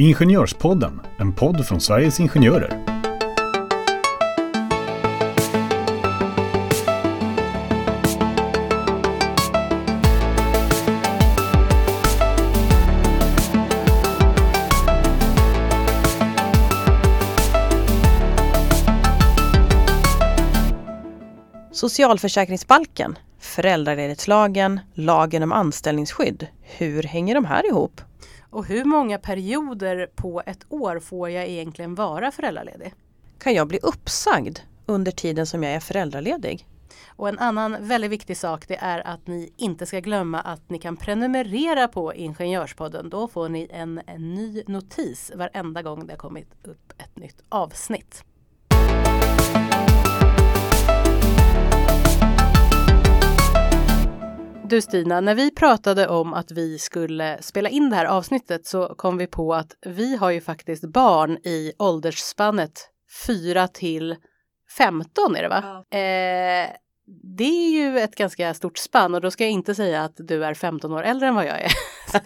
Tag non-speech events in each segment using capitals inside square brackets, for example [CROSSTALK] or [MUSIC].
Ingenjörspodden, en podd från Sveriges Ingenjörer. Socialförsäkringsbalken, föräldraledighetslagen, lagen om anställningsskydd. Hur hänger de här ihop? Och hur många perioder på ett år får jag egentligen vara föräldraledig? Kan jag bli uppsagd under tiden som jag är föräldraledig? Och en annan väldigt viktig sak det är att ni inte ska glömma att ni kan prenumerera på Ingenjörspodden. Då får ni en, en ny notis varenda gång det har kommit upp ett nytt avsnitt. Du Stina, när vi pratade om att vi skulle spela in det här avsnittet så kom vi på att vi har ju faktiskt barn i åldersspannet 4 till 15 är det va? Ja. Eh, det är ju ett ganska stort spann och då ska jag inte säga att du är 15 år äldre än vad jag är.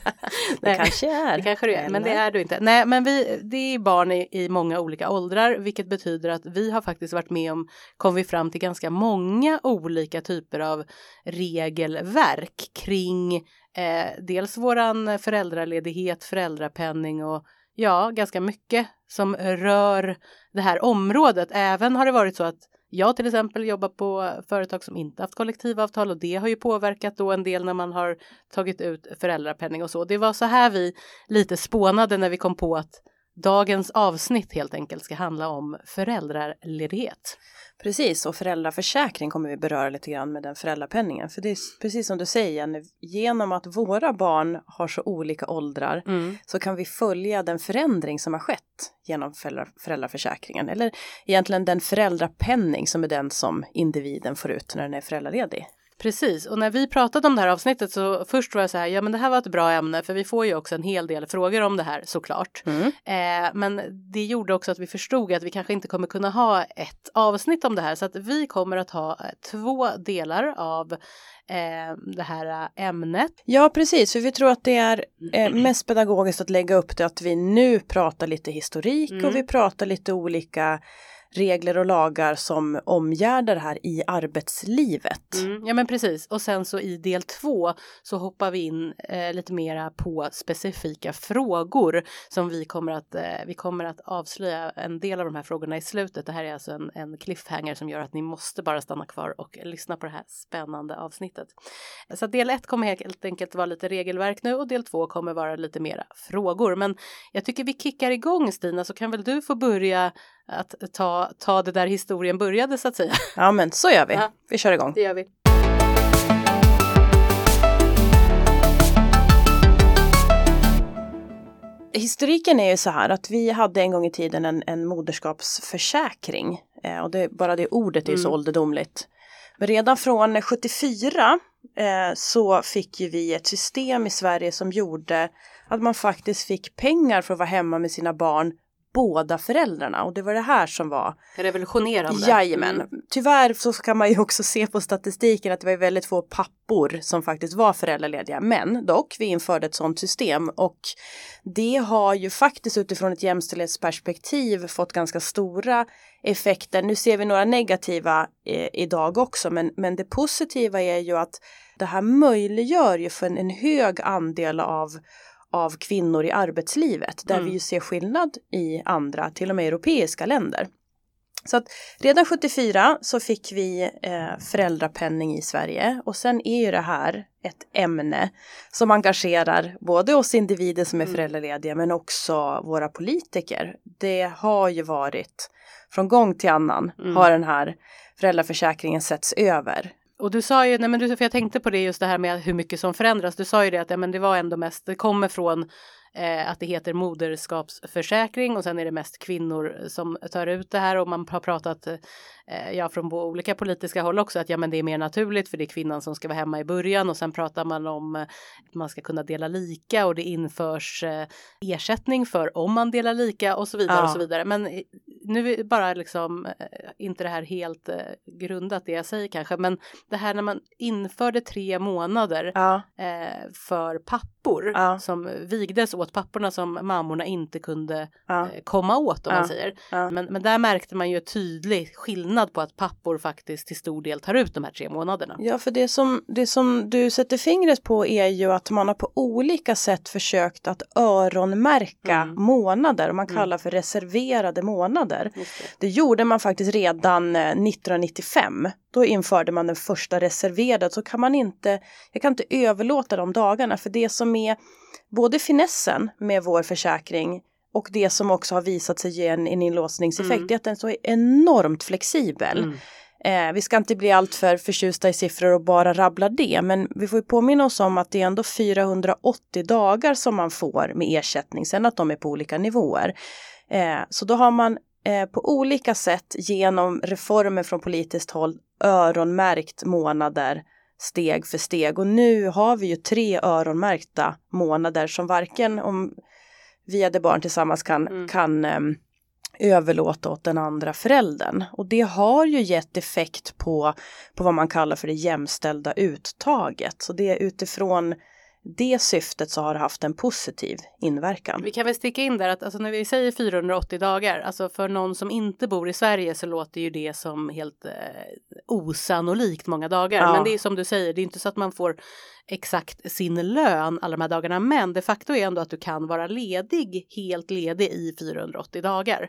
[LAUGHS] det kanske är. Det kanske du är, men det är du inte. Nej, men vi, det är barn i, i många olika åldrar, vilket betyder att vi har faktiskt varit med om, kom vi fram till ganska många olika typer av regelverk kring eh, dels våran föräldraledighet, föräldrapenning och ja, ganska mycket som rör det här området. Även har det varit så att jag till exempel jobbar på företag som inte haft kollektivavtal och det har ju påverkat då en del när man har tagit ut föräldrapenning och så. Det var så här vi lite spånade när vi kom på att dagens avsnitt helt enkelt ska handla om föräldraledighet. Precis, och föräldraförsäkring kommer vi beröra lite grann med den föräldrapenningen. För det är precis som du säger, Jenny, genom att våra barn har så olika åldrar mm. så kan vi följa den förändring som har skett genom föräldraförsäkringen. Eller egentligen den föräldrapenning som är den som individen får ut när den är föräldraledig. Precis, och när vi pratade om det här avsnittet så först var jag så här, ja men det här var ett bra ämne för vi får ju också en hel del frågor om det här såklart. Mm. Eh, men det gjorde också att vi förstod att vi kanske inte kommer kunna ha ett avsnitt om det här så att vi kommer att ha eh, två delar av eh, det här eh, ämnet. Ja precis, för vi tror att det är eh, mest pedagogiskt att lägga upp det att vi nu pratar lite historik mm. och vi pratar lite olika regler och lagar som omgärdar det här i arbetslivet. Mm, ja men precis och sen så i del två så hoppar vi in eh, lite mera på specifika frågor som vi kommer att eh, vi kommer att avslöja en del av de här frågorna i slutet. Det här är alltså en, en cliffhanger som gör att ni måste bara stanna kvar och lyssna på det här spännande avsnittet. Så del ett kommer helt enkelt vara lite regelverk nu och del två kommer vara lite mera frågor. Men jag tycker vi kickar igång Stina så kan väl du få börja att ta, ta det där historien började så att säga. Ja men så gör vi. Ja. Vi kör igång. Det gör vi. Historiken är ju så här att vi hade en gång i tiden en, en moderskapsförsäkring eh, och det, bara det ordet är mm. så ålderdomligt. Men redan från 74 eh, så fick ju vi ett system i Sverige som gjorde att man faktiskt fick pengar för att vara hemma med sina barn båda föräldrarna och det var det här som var revolutionerande. Jajamän. Mm. Tyvärr så kan man ju också se på statistiken att det var väldigt få pappor som faktiskt var föräldralediga. Men dock, vi införde ett sådant system och det har ju faktiskt utifrån ett jämställdhetsperspektiv fått ganska stora effekter. Nu ser vi några negativa eh, idag också, men, men det positiva är ju att det här möjliggör ju för en, en hög andel av av kvinnor i arbetslivet där mm. vi ju ser skillnad i andra, till och med europeiska länder. Så att redan 74 så fick vi eh, föräldrapenning i Sverige och sen är ju det här ett ämne som engagerar både oss individer som är mm. föräldralediga men också våra politiker. Det har ju varit från gång till annan mm. har den här föräldraförsäkringen setts över. Och du sa ju, nej men du, för jag tänkte på det just det här med hur mycket som förändras. Du sa ju det att ja, men det var ändå mest, det kommer från eh, att det heter moderskapsförsäkring och sen är det mest kvinnor som tar ut det här och man har pratat, eh, ja från olika politiska håll också, att ja men det är mer naturligt för det är kvinnan som ska vara hemma i början och sen pratar man om att man ska kunna dela lika och det införs eh, ersättning för om man delar lika och så vidare ja. och så vidare. Men nu är bara liksom eh, inte det här helt eh, grundat det jag säger kanske, men det här när man införde tre månader Ja. eh, för pappor Ja. som vigdes åt papporna som mammorna inte kunde Ja. eh, komma åt om man säger. Men, men där märkte man ju tydlig skillnad på att pappor faktiskt till stor del tar ut de här tre månaderna. Ja, för det som, det som du sätter fingret på är ju att man har på olika sätt försökt att öronmärka Mm. månader och man Mm. kallar för reserverade månader. Det. Det gjorde man faktiskt redan eh, 1995. Då införde man den första reserverade så kan man inte, jag kan inte överlåta de dagarna för det som är både finessen med vår försäkring och det som också har visat sig ge en, en inlåsningseffekt Mm. är att den är så enormt flexibel. Mm. Eh, vi ska inte bli alltför förtjusta i siffror och bara rabbla det, men vi får ju påminna oss om att det är ändå 480 dagar som man får med ersättning, sen att de är på olika nivåer. Eh, så då har man eh, på olika sätt genom reformer från politiskt håll öronmärkt månader steg för steg och nu har vi ju tre öronmärkta månader som varken om vi hade barn tillsammans kan, Mm. kan ehm, överlåta åt den andra föräldern. Och det har ju gett effekt på, på vad man kallar för det jämställda uttaget. Så det är utifrån det syftet så har det haft en positiv inverkan. Vi kan väl sticka in där att alltså, när vi säger 480 dagar, alltså för någon som inte bor i Sverige så låter ju det som helt eh, osannolikt många dagar. Ja. Men det är som du säger, det är inte så att man får exakt sin lön alla de här dagarna. Men de facto är ändå att du kan vara ledig, helt ledig i 480 dagar.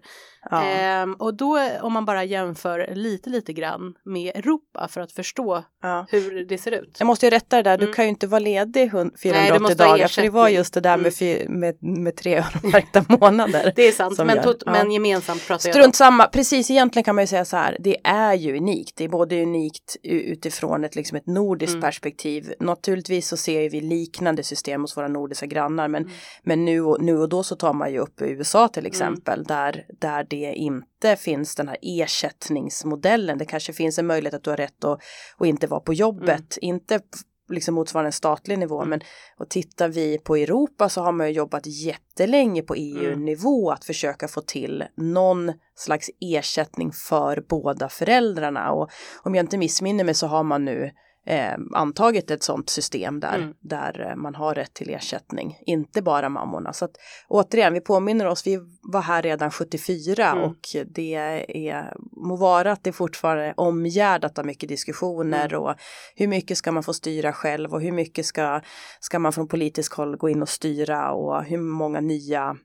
Ja. Ehm, och då om man bara jämför lite, lite grann med Europa för att förstå Ja. hur det ser ut. Jag måste ju rätta det där, du Mm. kan ju inte vara ledig hun- Nej, 480 du måste ha dagar för det var just det där Mm. med, fy, med, med tre öronmärkta [LAUGHS] månader. Det är sant, men, gör- ja. men gemensamt pratar jag Strunt samma, precis egentligen kan man ju säga så här, det är ju unikt. Det är både unikt utifrån ett, liksom ett nordiskt Mm. perspektiv. Naturligtvis så ser vi liknande system hos våra nordiska grannar men, Mm. men nu, och, nu och då så tar man ju upp USA till exempel där, där det inte finns den här ersättningsmodellen. Det kanske finns en möjlighet att du har rätt att, att inte vara på jobbet, inte f- liksom motsvarande en statlig nivå Mm. men och tittar vi på Europa så har man ju jobbat jättelänge på EU-nivå att försöka få till någon slags ersättning för båda föräldrarna och om jag inte missminner mig så har man nu eh, antagit ett sådant system där, Mm. där eh, man har rätt till ersättning, inte bara mammorna. Så att, återigen, vi påminner oss, vi var här redan 74 Mm. och det är, må vara att det fortfarande är omgärdat av mycket diskussioner Mm. och hur mycket ska man få styra själv och hur mycket ska, ska man från politisk håll gå in och styra och hur många nya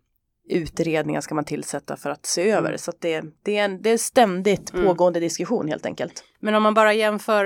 utredningar ska man tillsätta för att se över. Mm. Så det, det, är en, det är ständigt Mm. pågående diskussion helt enkelt. Men om man bara jämför,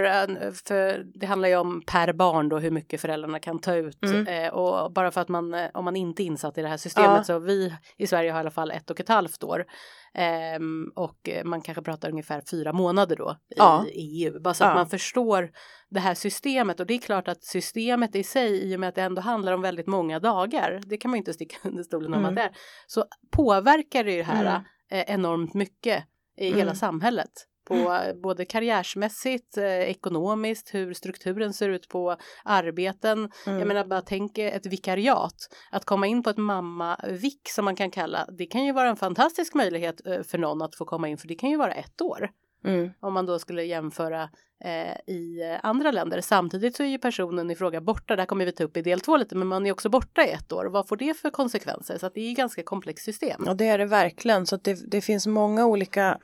för det handlar ju om per barn då hur mycket föräldrarna kan ta ut. Mm. Eh, och bara för att man, eh, om man inte är insatt i det här systemet Ja. så vi i Sverige har i alla fall ett och ett halvt år. Ehm, och man kanske pratar ungefär fyra månader då i Ja. EU. Bara så Ja. att man förstår det här systemet. Och det är klart att systemet i sig, i och med att det ändå handlar om väldigt många dagar, det kan man ju inte sticka [LAUGHS] under stolen om Mm. att det är, så påverkar det ju det här Mm. eh, enormt mycket i Mm. hela samhället. På eh, både karriärsmässigt, eh, ekonomiskt, hur strukturen ser ut på arbeten. Mm. Jag menar bara tänk ett vikariat. Att komma in på ett mamma-vik som man kan kalla. Det kan ju vara en fantastisk möjlighet eh, för någon att få komma in för det kan ju vara ett år. Mm. Om man då skulle jämföra eh, i andra länder. Samtidigt så är ju personen i fråga borta, där kommer vi ta upp i del två lite, men man är också borta i ett år. Vad får det för konsekvenser? Så det är ju ganska komplext system. Ja det är det verkligen så det, det finns många olika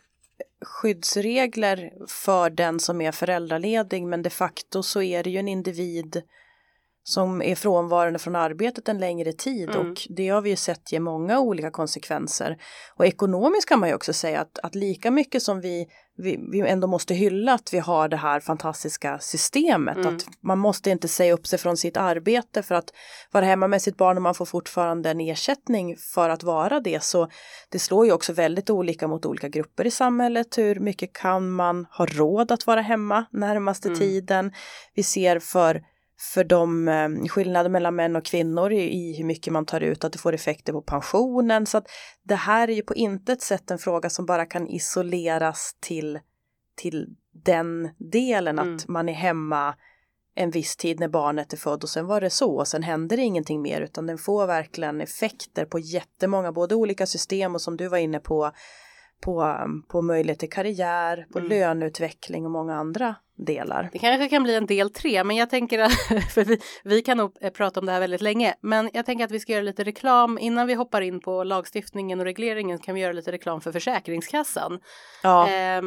skyddsregler för den som är föräldraledig men de facto så är det ju en individ som är frånvarande från arbetet en längre tid Mm. och det har vi ju sett ge många olika konsekvenser. Och ekonomiskt kan man ju också säga att, att lika mycket som vi, vi, vi ändå måste hylla att vi har det här fantastiska systemet, Mm. att man måste inte säga upp sig från sitt arbete för att vara hemma med sitt barn och man får fortfarande en ersättning för att vara det så det slår ju också väldigt olika mot olika grupper i samhället. Hur mycket kan man ha råd att vara hemma närmaste Mm. tiden? Vi ser för för de eh, skillnader mellan män och kvinnor i, i hur mycket man tar ut, att det får effekter på pensionen. Så att det här är ju på intet sätt en fråga som bara kan isoleras till, till den delen Mm. att man är hemma en viss tid när barnet är född och sen var det så och sen händer det ingenting mer utan den får verkligen effekter på jättemånga, både olika system och som du var inne på på, på möjlighet till karriär, på mm. löneutveckling och många andra delar. Det kanske kan bli en del tre, men jag tänker att [LAUGHS] för vi, vi kan nog eh, prata om det här väldigt länge, men jag tänker att vi ska göra lite reklam innan vi hoppar in på lagstiftningen och regleringen kan vi göra lite reklam för Försäkringskassan ja. eh,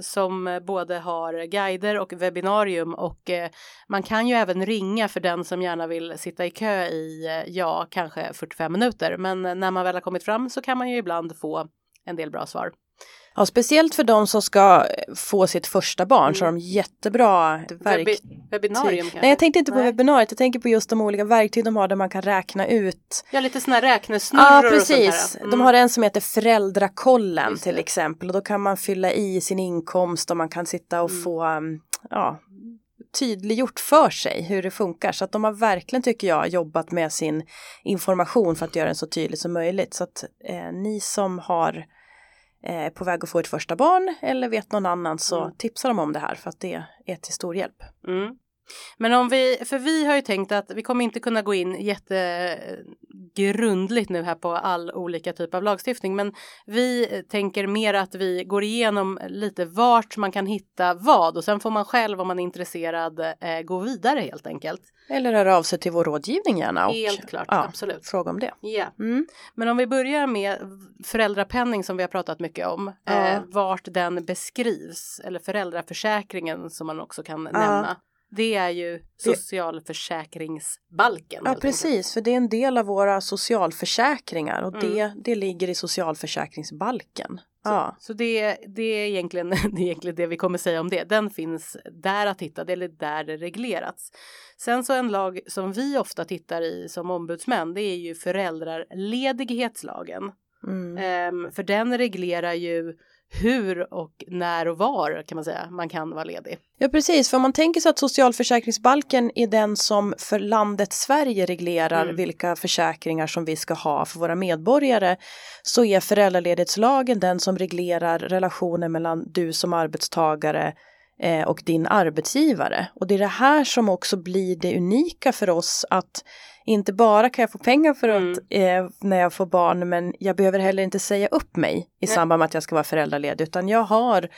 som både har guider och webbinarium och eh, man kan ju även ringa för den som gärna vill sitta i kö i eh, ja, kanske 45 minuter, men när man väl har kommit fram så kan man ju ibland få en del bra svar. Ja, speciellt för de som ska få sitt första barn mm. så har de jättebra verktyg. Webbinarium kanske? Nej, jag tänkte inte på Nej. webbinariet. Jag tänker på just de olika verktyg de har där man kan räkna ut. Ja, lite sådana räknesnurror Ja, precis. Mm. De har en som heter Föräldrakollen till exempel och då kan man fylla i sin inkomst och man kan sitta och mm. få um, ja, tydliggjort för sig hur det funkar. Så att de har verkligen, tycker jag, jobbat med sin information för att göra den så tydlig som möjligt. Så att eh, ni som har eh, på väg att få ett första barn eller vet någon annan så mm. tipsa dem om det här för att det är till stor hjälp. Mm. Men om vi, för vi har ju tänkt att vi kommer inte kunna gå in jättegrundligt nu här på all olika typ av lagstiftning, men vi tänker mer att vi går igenom lite vart man kan hitta vad och sen får man själv om man är intresserad eh, gå vidare helt enkelt. Eller höra av sig till vår rådgivning gärna. Och, helt klart, ja, absolut. Fråga om det. Ja. Mm. Men om vi börjar med föräldrapenning som vi har pratat mycket om, ja. eh, vart den beskrivs, eller föräldraförsäkringen som man också kan ja. nämna. Det är ju socialförsäkringsbalken. Ja precis, enkelt. för det är en del av våra socialförsäkringar och mm. det, det ligger i socialförsäkringsbalken. Så, ja. så det, det, är egentligen, [LAUGHS] det är egentligen det vi kommer säga om det. Den finns där att hitta, eller där det reglerats. Sen så en lag som vi ofta tittar i som ombudsmän, det är ju föräldraledighetslagen. Mm. Um, för den reglerar ju hur och när och var kan man säga man kan vara ledig. Ja precis, för om man tänker sig att socialförsäkringsbalken är den som för landet Sverige reglerar mm. vilka försäkringar som vi ska ha för våra medborgare så är föräldraledighetslagen den som reglerar relationen mellan du som arbetstagare och din arbetsgivare. Och det är det här som också blir det unika för oss att inte bara kan jag få pengar för att mm. eh, när jag får barn men jag behöver heller inte säga upp mig i Nej. samband med att jag ska vara föräldraledig utan jag har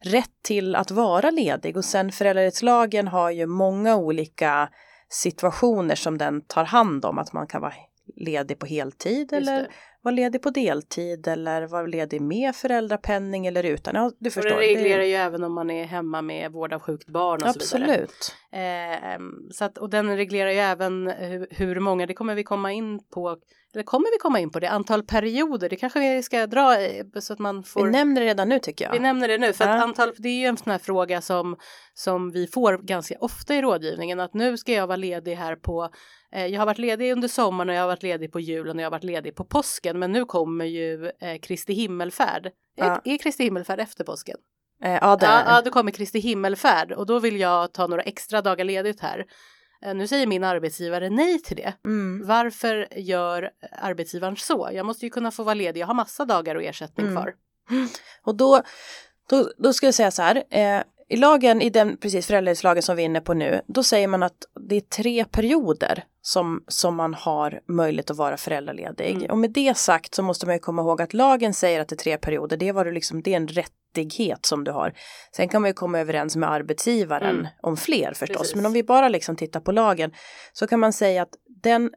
rätt till att vara ledig och sen föräldraledighetslagen har ju många olika situationer som den tar hand om att man kan vara ledig på heltid eller vara ledig på deltid eller vara ledig med föräldrapenning eller utan. Ja, du förstår. Och det reglerar ju även om man är hemma med vård av sjukt barn och Absolut. så vidare. Absolut. Eh, så att, och den reglerar ju även hur, hur, många, det kommer vi komma in på, eller kommer vi komma in på det, antal perioder, det kanske vi ska dra så att man får. Vi nämner det redan nu tycker jag. Vi nämner det nu, för ja. att antal, det är ju en sån här fråga som, som vi får ganska ofta i rådgivningen, att nu ska jag vara ledig här på Eh, jag har varit ledig under sommaren och jag har varit ledig på julen och jag har varit ledig på påsken. Men nu kommer ju eh, Kristi himmelfärd. Ja. Är, är Kristi himmelfärd efter påsken? Eh, ja, ja, ja, då kommer Kristi himmelfärd och då vill jag ta några extra dagar ledigt här. Eh, nu säger min arbetsgivare nej till det. Mm. Varför gör arbetsgivaren så? Jag måste ju kunna få vara ledig. Jag har massa dagar och ersättning mm. för. Och då, då, då ska jag säga så här. Eh, i lagen, i den precis föräldraledighetslagen som vi är inne på nu, då säger man att det är tre perioder som, som man har möjlighet att vara föräldraledig. Mm. Och med det sagt så måste man ju komma ihåg att lagen säger att det är tre perioder, det, var det, liksom, det är en rättighet som du har. Sen kan man ju komma överens med arbetsgivaren mm. om fler förstås, precis. men om vi bara liksom tittar på lagen så kan man säga att den,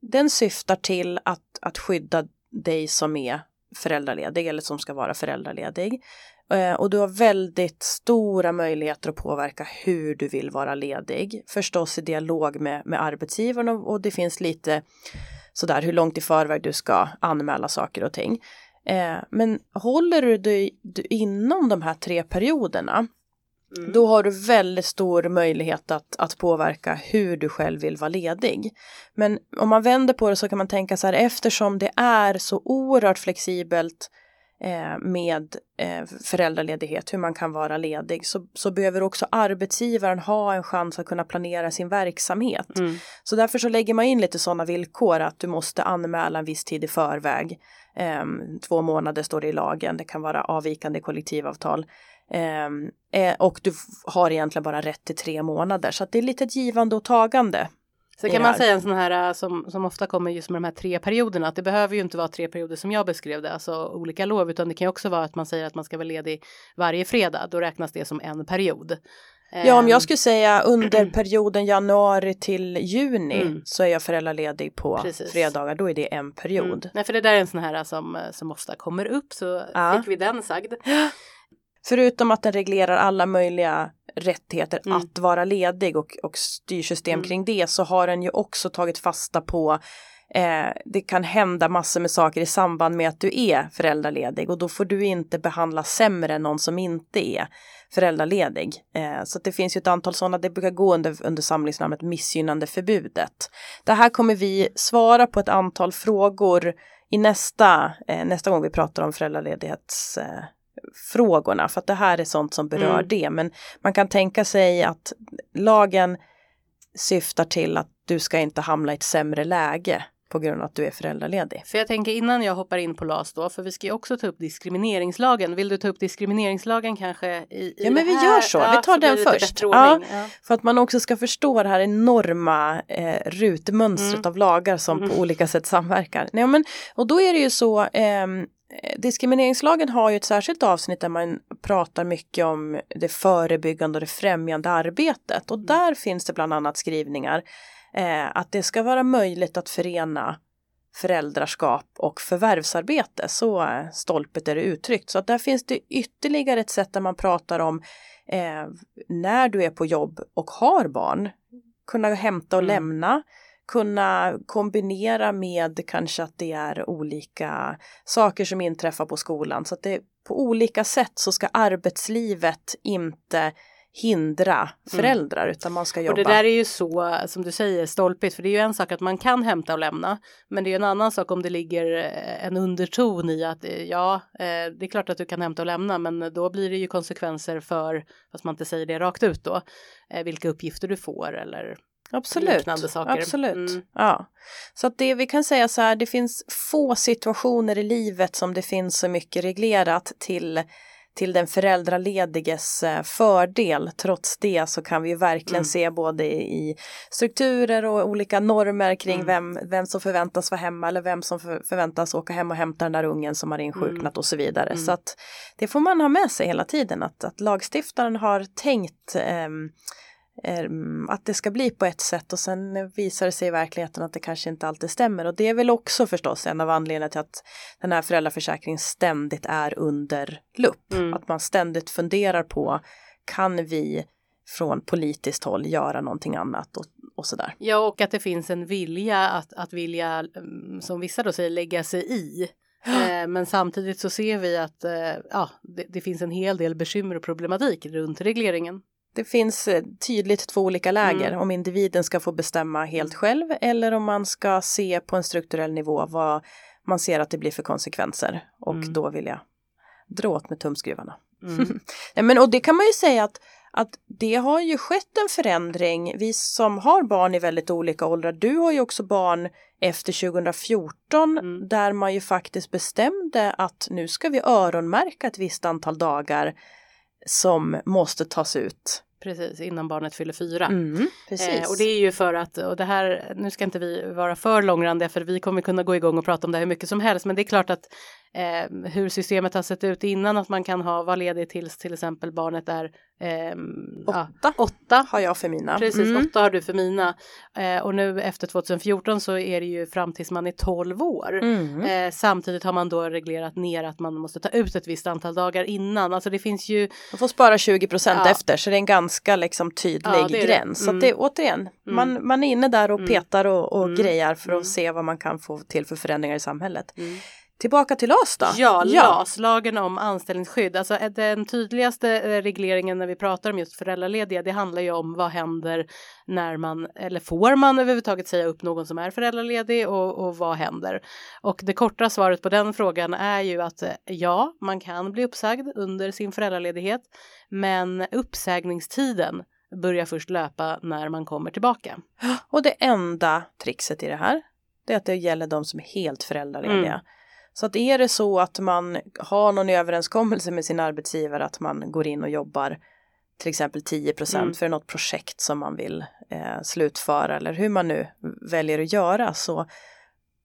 den syftar till att, att skydda dig som är föräldraledig eller som ska vara föräldraledig. Eh, och du har väldigt stora möjligheter att påverka hur du vill vara ledig. Förstås i dialog med, med arbetsgivaren och, och det finns lite sådär hur långt i förväg du ska anmäla saker och ting. Eh, men håller du dig inom de här tre perioderna Mm. Då har du väldigt stor möjlighet att, att påverka hur du själv vill vara ledig. Men om man vänder på det så kan man tänka så här eftersom det är så oerhört flexibelt med eh, föräldraledighet, hur man kan vara ledig, så, så behöver också arbetsgivaren ha en chans att kunna planera sin verksamhet. Mm. Så därför så lägger man in lite sådana villkor att du måste anmäla en viss tid i förväg. Eh, två månader står det i lagen, det kan vara avvikande kollektivavtal. Ehm, eh, och du har egentligen bara rätt till tre månader, så att det är lite ett givande och tagande Så kan man säga en sån här som, som ofta kommer just med de här tre perioderna att det behöver ju inte vara tre perioder som jag beskrev det, alltså olika lov, utan det kan ju också vara att man säger att man ska vara ledig varje fredag, då räknas det som en period. Ja, om jag ehm. skulle säga under perioden januari till juni mm. så är jag föräldraledig på Precis. fredagar, då är det en period. Mm. Nej, för det där är en sån här som, som ofta kommer upp, så ja. fick vi den sagd. Förutom att den reglerar alla möjliga rättigheter mm. att vara ledig och, och styrsystem mm. kring det så har den ju också tagit fasta på eh, det kan hända massor med saker i samband med att du är föräldraledig och då får du inte behandlas sämre än någon som inte är föräldraledig. Eh, så det finns ju ett antal sådana, det brukar gå under, under samlingsnamnet missgynnande förbudet. Det här kommer vi svara på ett antal frågor i nästa, eh, nästa gång vi pratar om föräldraledighets eh, frågorna för att det här är sånt som berör mm. det. Men man kan tänka sig att lagen syftar till att du ska inte hamna i ett sämre läge på grund av att du är föräldraledig. För jag tänker innan jag hoppar in på LAS då, för vi ska ju också ta upp diskrimineringslagen. Vill du ta upp diskrimineringslagen kanske? I, i ja, men vi gör så. Ja, vi tar den först. Ja, ja, För att man också ska förstå det här enorma eh, rutmönstret mm. av lagar som mm. på olika sätt samverkar. Nej, men, och då är det ju så, eh, Diskrimineringslagen har ju ett särskilt avsnitt där man pratar mycket om det förebyggande och det främjande arbetet och mm. där finns det bland annat skrivningar eh, att det ska vara möjligt att förena föräldraskap och förvärvsarbete. Så eh, stolpet är det uttryckt. Så att där finns det ytterligare ett sätt där man pratar om eh, när du är på jobb och har barn. Kunna hämta och mm. lämna kunna kombinera med kanske att det är olika saker som inträffar på skolan. Så att det på olika sätt så ska arbetslivet inte hindra mm. föräldrar mm. utan man ska jobba. Och det där är ju så som du säger stolpigt för det är ju en sak att man kan hämta och lämna men det är en annan sak om det ligger eh, en underton i att eh, ja eh, det är klart att du kan hämta och lämna men då blir det ju konsekvenser för fast man inte säger det rakt ut då vilka uppgifter du får eller Absolut. Absolut. Mm. Ja. Så att det vi kan säga så här, det finns få situationer i livet som det finns så mycket reglerat till till den föräldralediges eh, fördel. Trots det så kan vi verkligen mm. se både i strukturer och olika normer kring mm. vem, vem som förväntas vara hemma eller vem som förväntas åka hem och hämta den där ungen som har insjuknat mm. och så vidare. Mm. Så att det får man ha med sig hela tiden att, att lagstiftaren har tänkt eh, att det ska bli på ett sätt och sen visar det sig i verkligheten att det kanske inte alltid stämmer och det är väl också förstås en av anledningarna till att den här föräldraförsäkringen ständigt är under lupp. Mm. Att man ständigt funderar på kan vi från politiskt håll göra någonting annat och, och sådär. Ja och att det finns en vilja att, att vilja, mm, som vissa då säger, lägga sig i. [GASPS] Eh, men samtidigt så ser vi att eh, ja, det, det finns en hel del bekymmer och problematik runt regleringen. Det finns eh, tydligt två olika läger mm. om individen ska få bestämma helt mm. själv eller om man ska se på en strukturell nivå vad man ser att det blir för konsekvenser och mm. då vill jag dra åt med tumskruvarna. Mm. [LAUGHS] Nej, men, och det kan man ju säga att, att det har ju skett en förändring. Vi som har barn i väldigt olika åldrar, du har ju också barn efter 2014 mm. där man ju faktiskt bestämde att nu ska vi öronmärka ett visst antal dagar som måste tas ut Precis, innan barnet fyller fyra. Mm, eh, och det är ju för att, och det här, nu ska inte vi vara för långrandiga för vi kommer kunna gå igång och prata om det här hur mycket som helst, men det är klart att eh, hur systemet har sett ut innan att man kan ha, vara ledig tills till exempel barnet är eh, åtta. Ja, åtta har jag för mina. Precis, mm. åtta har du för mina. Eh, och nu efter 2014 så är det ju fram tills man är 12 år. Mm. Eh, samtidigt har man då reglerat ner att man måste ta ut ett visst antal dagar innan. Alltså det finns ju. Man får spara 20 procent ja. efter så det är en ganska liksom tydlig ja, gräns. Så mm. det återigen, mm. man, man är inne där och mm. petar och, och mm. grejar för att se vad man kan få till för förändringar i samhället. Tillbaka till LAS då? Ja, LAS, lagen om anställningsskydd. Alltså eh, den tydligaste eh, regleringen när vi pratar om just föräldralediga, det handlar ju om vad händer när man, eller får man överhuvudtaget säga upp någon som är föräldraledig och, och vad händer? Och det korta svaret på den frågan är ju att eh, ja, man kan bli uppsagd under sin föräldraledighet, men uppsägningstiden börjar först löpa när man kommer tillbaka. Och det enda trixet i det här, det är att det gäller de som är helt föräldralediga. Mm. Så att är det så att man har någon överenskommelse med sin arbetsgivare att man går in och jobbar till exempel 10 procent mm. för något projekt som man vill eh, slutföra eller hur man nu väljer att göra så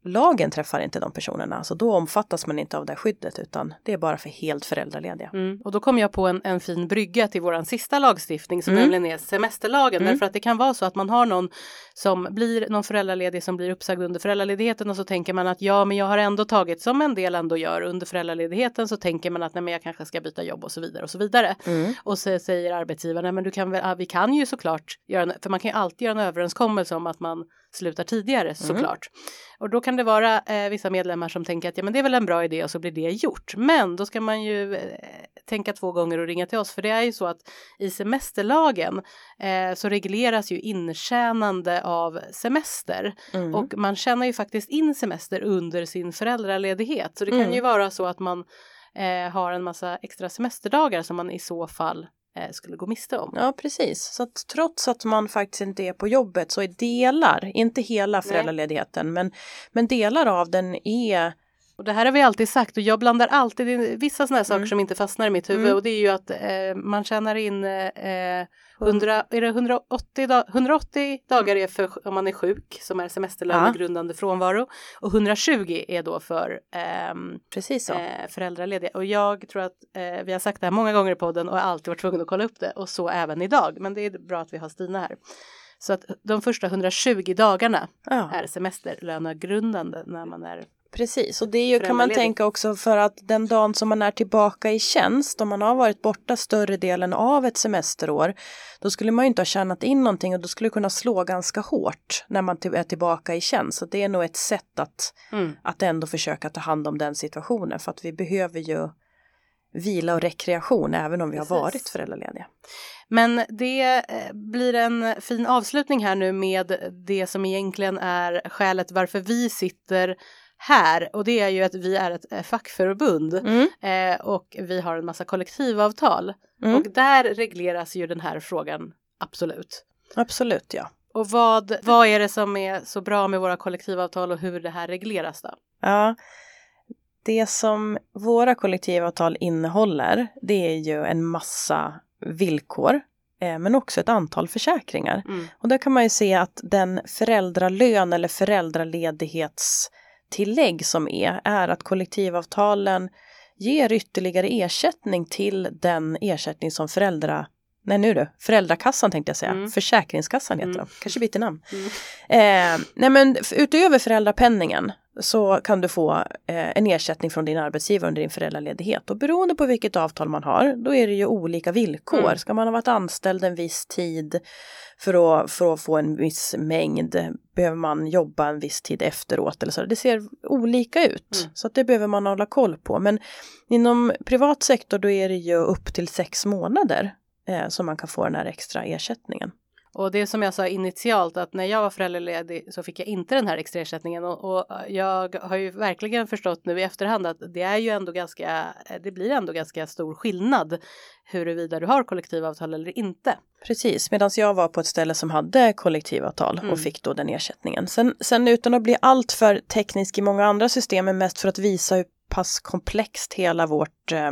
lagen träffar inte de personerna, så då omfattas man inte av det skyddet utan det är bara för helt föräldralediga. Mm. Och då kom jag på en, en fin brygga till våran sista lagstiftning som mm. nämligen är semesterlagen. Mm. Därför att det kan vara så att man har någon som blir någon föräldraledig som blir uppsagd under föräldraledigheten och så tänker man att ja, men jag har ändå tagit som en del ändå gör under föräldraledigheten så tänker man att nej, men jag kanske ska byta jobb och så vidare och så vidare. Mm. Och så säger arbetsgivaren, men du kan väl, vi kan ju såklart göra, en, för man kan ju alltid göra en överenskommelse om att man slutar tidigare mm. såklart. Och då kan det vara eh, vissa medlemmar som tänker att ja men det är väl en bra idé och så blir det gjort. Men då ska man ju eh, tänka två gånger och ringa till oss för det är ju så att i semesterlagen eh, så regleras ju intjänande av semester mm. och man tjänar ju faktiskt in semester under sin föräldraledighet. Så det kan mm. ju vara så att man eh, har en massa extra semesterdagar som man i så fall skulle gå miste om. Ja, precis. Så att trots att man faktiskt inte är på jobbet så är delar, inte hela föräldraledigheten, men, men delar av den är och det här har vi alltid sagt och jag blandar alltid in vissa sådana här saker mm. som inte fastnar i mitt huvud mm. och det är ju att eh, man tjänar in eh, 100, är det 180, dag, 180 dagar är för om man är sjuk som är semesterlönegrundande ja. frånvaro och 120 är då för eh, Precis så. Eh, föräldralediga. Och jag tror att eh, vi har sagt det här många gånger i podden och alltid varit tvungen att kolla upp det och så även idag. Men det är bra att vi har Stina här. Så att de första 120 dagarna ja. är semesterlönegrundande när man är Precis, och det är ju, kan man tänka också för att den dagen som man är tillbaka i tjänst, om man har varit borta större delen av ett semesterår, då skulle man ju inte ha tjänat in någonting och då skulle det kunna slå ganska hårt när man är tillbaka i tjänst. Så det är nog ett sätt att, mm. att ändå försöka ta hand om den situationen för att vi behöver ju vila och rekreation även om vi Precis. har varit föräldralediga. Men det eh, blir en fin avslutning här nu med det som egentligen är skälet varför vi sitter här och det är ju att vi är ett eh, fackförbund mm. eh, och vi har en massa kollektivavtal mm. och där regleras ju den här frågan absolut. Absolut ja. Och vad, vad är det som är så bra med våra kollektivavtal och hur det här regleras då? Ja, det som våra kollektivavtal innehåller det är ju en massa villkor eh, men också ett antal försäkringar. Mm. Och där kan man ju se att den föräldralön eller föräldraledighets tillägg som är, är att kollektivavtalen ger ytterligare ersättning till den ersättning som föräldra Nej nu du, Föräldrakassan tänkte jag säga, mm. Försäkringskassan heter mm. de, kanske byter namn. Mm. Eh, nej men utöver föräldrapenningen så kan du få eh, en ersättning från din arbetsgivare under din föräldraledighet och beroende på vilket avtal man har då är det ju olika villkor. Mm. Ska man ha varit anställd en viss tid för att, för att få en viss mängd behöver man jobba en viss tid efteråt eller så. Det ser olika ut mm. så att det behöver man hålla koll på. Men inom privat sektor då är det ju upp till sex månader eh, som man kan få den här extra ersättningen. Och det som jag sa initialt att när jag var föräldraledig så fick jag inte den här extra ersättningen och, och, jag har ju verkligen förstått nu i efterhand att det är ju ändå ganska, det blir ändå ganska stor skillnad huruvida du har kollektivavtal eller inte. Precis, medan jag var på ett ställe som hade kollektivavtal mm. och fick då den ersättningen. Sen, sen utan att bli alltför teknisk i många andra system, men mest för att visa hur pass komplext hela vårt eh,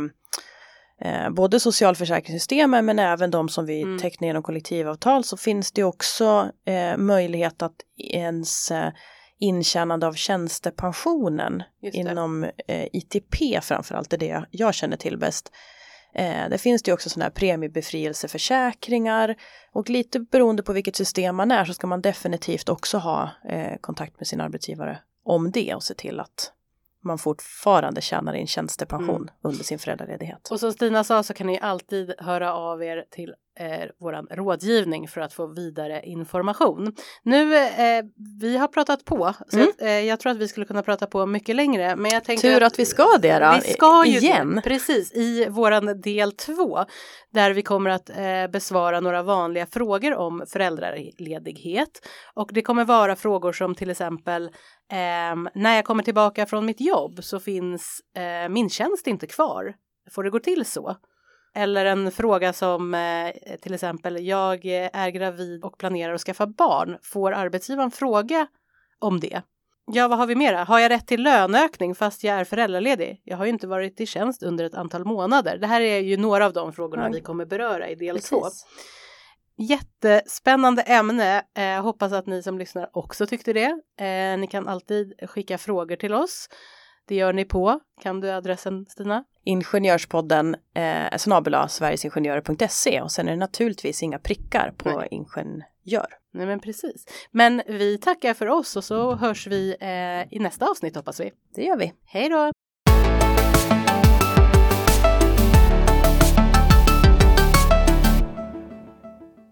eh, både socialförsäkringssystemen men även de som vi mm. tecknar genom kollektivavtal så finns det också eh, möjlighet att ens eh, intjänande av tjänstepensionen inom eh, ITP framförallt, det är det jag känner till bäst. Eh, det finns det också sådana här premiebefrielseförsäkringar och lite beroende på vilket system man är så ska man definitivt också ha eh, kontakt med sin arbetsgivare om det och se till att man fortfarande tjänar in tjänstepension mm. under sin föräldraledighet. Och som Stina sa så kan ni alltid höra av er till eh, våran rådgivning för att få vidare information. Nu, eh, vi har pratat på, så mm. jag, eh, jag, tror att vi skulle kunna prata på mycket längre. Men jag tänker Tur att, att vi ska det då, vi ska ju igen. Det, precis, i våran del två, där vi kommer att eh, besvara några vanliga frågor om föräldraledighet. Och det kommer vara frågor som till exempel ehm, när jag kommer tillbaka från mitt jobb så finns eh, min tjänst inte kvar. Får det gå till så? Eller en fråga som eh, till exempel jag är gravid och planerar att skaffa barn. Får arbetsgivaren fråga om det? Ja, vad har vi mera? Har jag rätt till löneökning fast jag är föräldraledig? Jag har ju inte varit i tjänst under ett antal månader. Det här är ju några av de frågorna ja. vi kommer beröra i del Precis. två. Jättespännande ämne. Eh, hoppas att ni som lyssnar också tyckte det. Eh, ni kan alltid skicka frågor till oss. Det gör ni på, kan du adressen Stina? Ingenjörspodden eh, snabela sverigesingenjörer.se och sen är det naturligtvis inga prickar på Nej. ingenjör. Nej men precis. Men vi tackar för oss och så hörs vi eh, i nästa avsnitt hoppas vi. Det gör vi. Hej då!